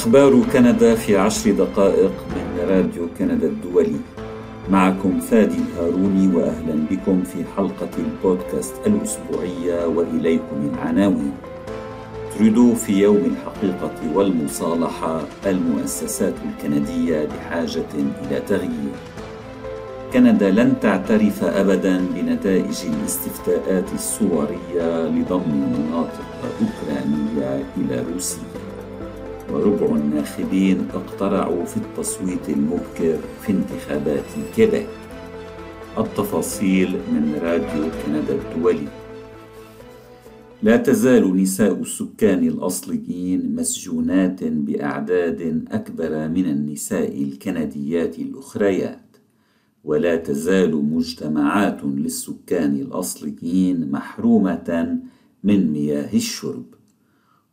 أخبار كندا في عشر دقائق من راديو كندا الدولي. معكم فادي الهاروني وأهلا بكم في حلقة البودكاست الأسبوعية وإليكم العناوين. ترودو في يوم الحقيقة والمصالحة المؤسسات الكندية بحاجة إلى تغيير. كندا لن تعترف أبدا بنتائج الاستفتاءات الصورية لضم مناطق أوكرانية إلى روسيا. وربع الناخبين اقترعوا في التصويت المبكر في انتخابات كيبيك. التفاصيل من راديو كندا الدولي. لا تزال نساء السكان الأصليين مسجونات بأعداد أكبر من النساء الكنديات الأخريات. ولا تزال مجتمعات للسكان الأصليين محرومة من مياه الشرب.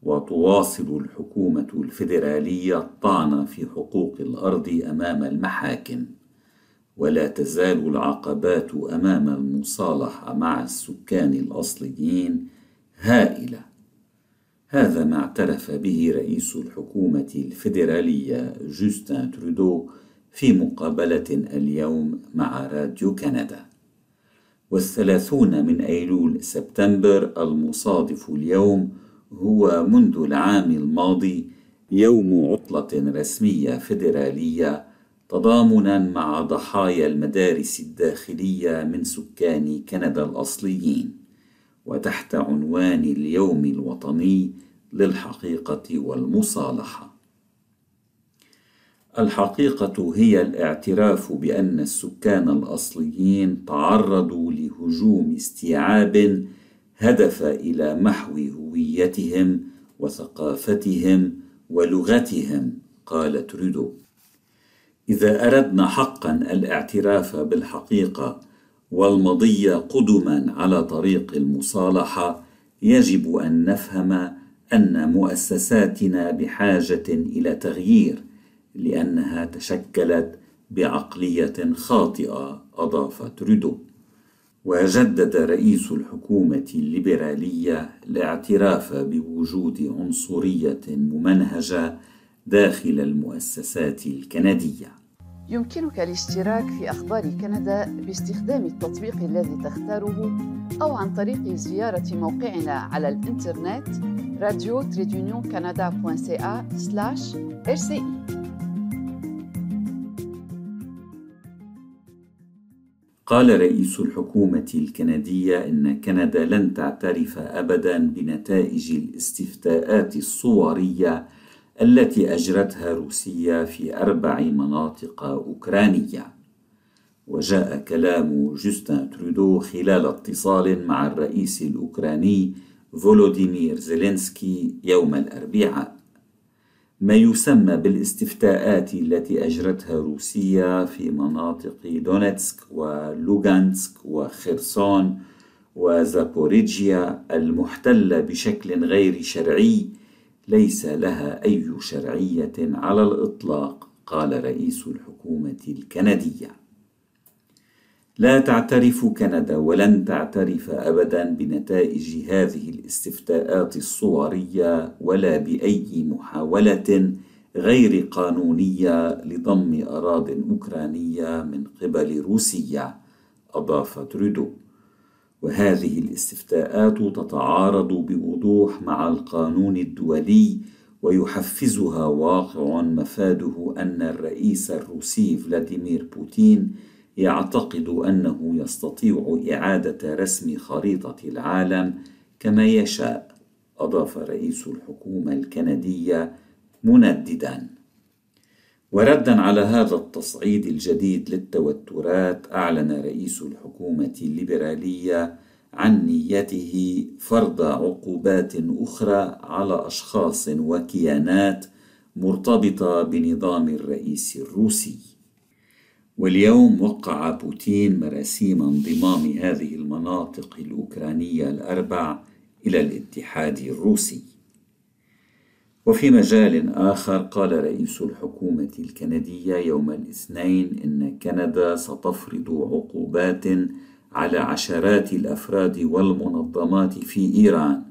وتواصل الحكومة الفيدرالية الطعن في حقوق الأرض أمام المحاكم ولا تزال العقبات أمام المصالحة مع السكان الأصليين هائلة. هذا ما اعترف به رئيس الحكومة الفيدرالية جوستن ترودو في مقابلة اليوم مع راديو كندا. والثلاثون من أيلول سبتمبر المصادف اليوم هو منذ العام الماضي يوم عطلة رسمية فيدرالية تضامنا مع ضحايا المدارس الداخلية من سكان كندا الأصليين وتحت عنوان اليوم الوطني للحقيقة والمصالحة. الحقيقة هي الاعتراف بأن السكان الأصليين تعرضوا لهجوم استيعاب هدف إلى محو هويتهم وثقافتهم ولغتهم قال ترودو إذا أردنا حقا الاعتراف بالحقيقة والمضي قدما على طريق المصالحة يجب أن نفهم أن مؤسساتنا بحاجة إلى تغيير لأنها تشكلت بعقلية خاطئة أضاف ترودو وجدد رئيس الحكومة الليبرالية الاعتراف بوجود عنصرية ممنهجة داخل المؤسسات الكندية. يمكنك الاشتراك في أخبار كندا باستخدام التطبيق الذي تختاره أو عن طريق زيارة موقعنا على الإنترنت radio قال رئيس الحكومة الكندية إن كندا لن تعترف أبدا بنتائج الاستفتاءات الصورية التي أجرتها روسيا في أربع مناطق أوكرانية. وجاء كلام جوستن ترودو خلال اتصال مع الرئيس الأوكراني فولوديمير زيلينسكي يوم الأربعاء. ما يسمى بالاستفتاءات التي أجرتها روسيا في مناطق دونيتسك ولوغانسك وخرسون وزابوريجيا المحتلة بشكل غير شرعي ليس لها أي شرعية على الإطلاق قال رئيس الحكومة الكندية. لا تعترف كندا ولن تعترف ابدا بنتائج هذه الاستفتاءات الصورية ولا بأي محاولة غير قانونية لضم اراض أوكرانية من قبل روسيا اضاف ترودو وهذه الاستفتاءات تتعارض بوضوح مع القانون الدولي ويحفزها واقع مفاده أن الرئيس الروسي فلاديمير بوتين يعتقد أنه يستطيع إعادة رسم خريطة العالم كما يشاء أضاف رئيس الحكومة الكندية منددا. وردا على هذا التصعيد الجديد للتوترات أعلن رئيس الحكومة الليبرالية عن نيته فرض عقوبات أخرى على أشخاص وكيانات مرتبطة بنظام الرئيس الروسي. واليوم وقع بوتين مراسيم انضمام هذه المناطق الأوكرانية الأربع إلى الاتحاد الروسي. وفي مجال آخر قال رئيس الحكومة الكندية يوم الاثنين إن كندا ستفرض عقوبات على عشرات الأفراد والمنظمات في إيران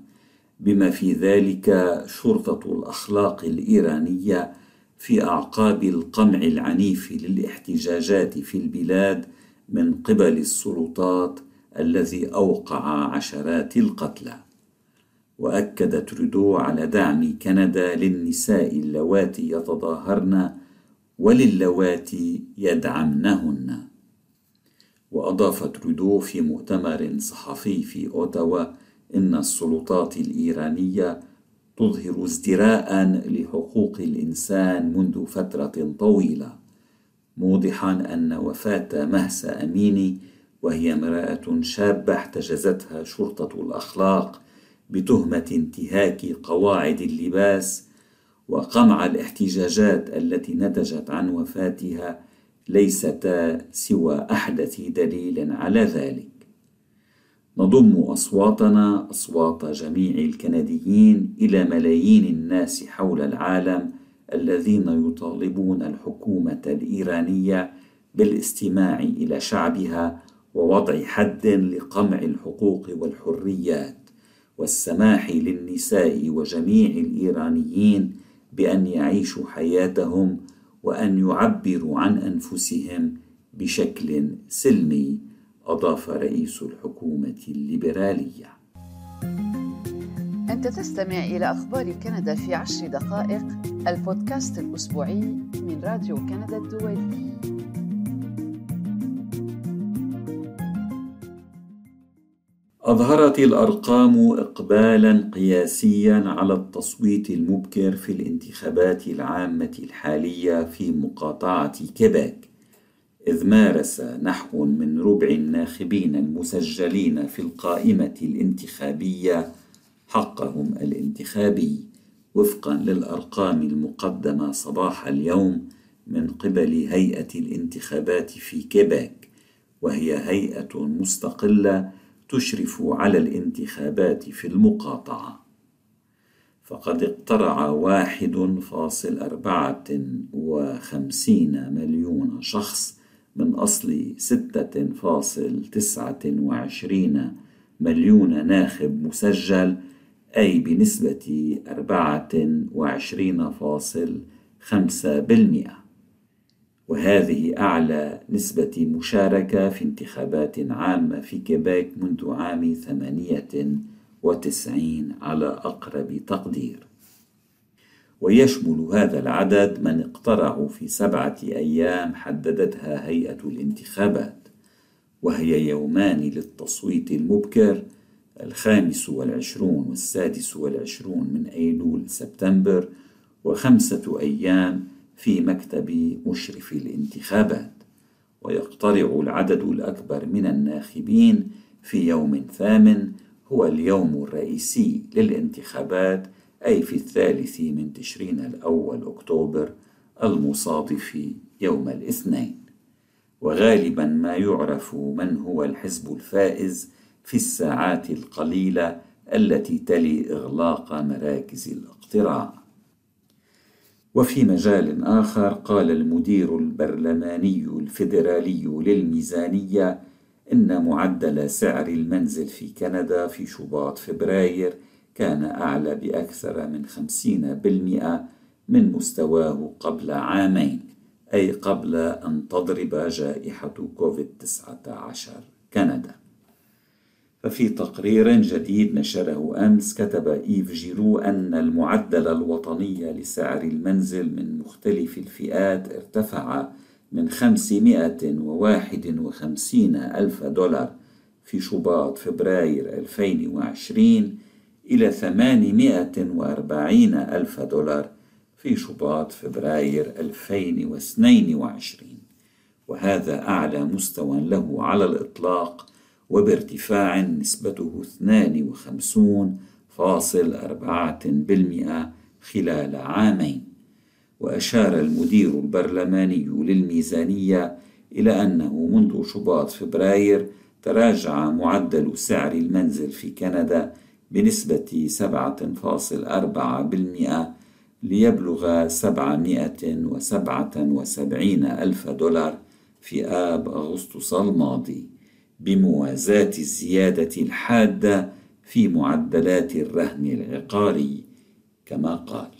بما في ذلك شرطة الأخلاق الإيرانية في أعقاب القمع العنيف للاحتجاجات في البلاد من قبل السلطات الذي أوقع عشرات القتلى. وأكد ترودو على دعم كندا للنساء اللواتي يتظاهرن وللواتي يدعمنهن. وأضاف ترودو في مؤتمر صحفي في أوتاوا إن السلطات الإيرانية تظهر ازدراء لحقوق الإنسان منذ فترة طويلة موضحا أن وفاة مهسا أميني وهي امرأة شابة احتجزتها شرطة الأخلاق بتهمة انتهاك قواعد اللباس وقمع الاحتجاجات التي نتجت عن وفاتها ليستا سوى أحدث دليل على ذلك. نضم أصواتنا أصوات جميع الكنديين إلى ملايين الناس حول العالم الذين يطالبون الحكومة الإيرانية بالاستماع إلى شعبها ووضع حد لقمع الحقوق والحريات والسماح للنساء وجميع الإيرانيين بأن يعيشوا حياتهم وأن يعبروا عن أنفسهم بشكل سلمي. أضاف رئيس الحكومة الليبرالية. أنت تستمع إلى أخبار كندا في عشر دقائق البودكاست الأسبوعي من راديو كندا الدولي. أظهرت الأرقام إقبالا قياسيا على التصويت المبكر في الانتخابات العامة الحالية في مقاطعة كيبيك إذ مارس نحو من ربع الناخبين المسجلين في القائمة الانتخابية حقهم الانتخابي وفقا للأرقام المقدمة صباح اليوم من قبل هيئة الانتخابات في كيبيك وهي هيئة مستقلة تشرف على الانتخابات في المقاطعة. فقد اقترع واحد فاصل أربعة وخمسين مليون شخص من أصل ستة فاصل تسعة وعشرين مليون ناخب مسجل أي بنسبة أربعة وعشرين فاصل خمسة بالمئة. وهذه أعلى نسبة مشاركة في انتخابات عامة في كيبيك منذ عام ثمانية وتسعين على أقرب تقدير. ويشمل هذا العدد من اقترعوا في سبعة أيام حددتها هيئة الانتخابات وهي يومان للتصويت المبكر الخامس والعشرون والسادس والعشرون من أيلول سبتمبر وخمسة أيام في مكتب مشرف الانتخابات. ويقترع العدد الأكبر من الناخبين في يوم ثامن هو اليوم الرئيسي للانتخابات أي في الثالث من تشرين الأول أكتوبر المصادف يوم الاثنين. وغالبا ما يعرف من هو الحزب الفائز في الساعات القليلة التي تلي إغلاق مراكز الاقتراع. وفي مجال آخر قال المدير البرلماني الفيدرالي للميزانية إن معدل سعر المنزل في كندا في شباط فبراير كان أعلى بأكثر من خمسين بالمئة من مستواه قبل عامين أي قبل أن تضرب جائحة كوفيد-19 كندا. ففي تقرير جديد نشره أمس كتب إيف جيرو أن المعدل الوطني لسعر المنزل من مختلف الفئات ارتفع من 551 ألف دولار في شباط فبراير 2020 إلى 840 ألف دولار في شباط فبراير 2022 وهذا أعلى مستوى له على الإطلاق وبارتفاع نسبته 52.4% خلال عامين. وأشار المدير البرلماني للميزانية إلى أنه منذ شباط فبراير تراجع معدل سعر المنزل في كندا بنسبة 7.4% ليبلغ 777 ألف دولار في آب أغسطس الماضي بموازاة الزيادة الحادة في معدلات الرهن العقاري كما قال.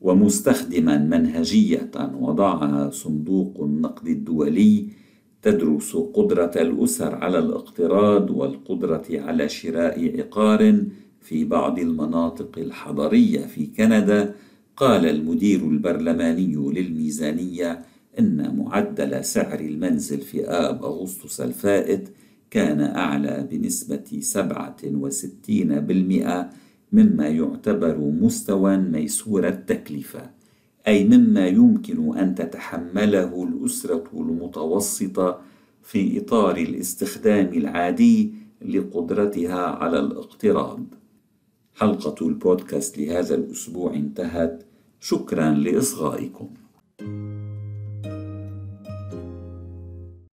ومستخدما منهجية وضعها صندوق النقد الدولي تدرس قدرة الأسر على الاقتراض والقدرة على شراء عقار في بعض المناطق الحضرية في كندا. قال المدير البرلماني للميزانية إن معدل سعر المنزل في آب أغسطس الفائت كان أعلى بنسبة 67% مما يعتبر مستوى ميسور التكلفة. أي مما يمكن أن تتحمله الأسرة المتوسطة في إطار الاستخدام العادي لقدرتها على الاقتراض حلقة البودكاست لهذا الأسبوع انتهت. شكرا لإصغائكم. thank you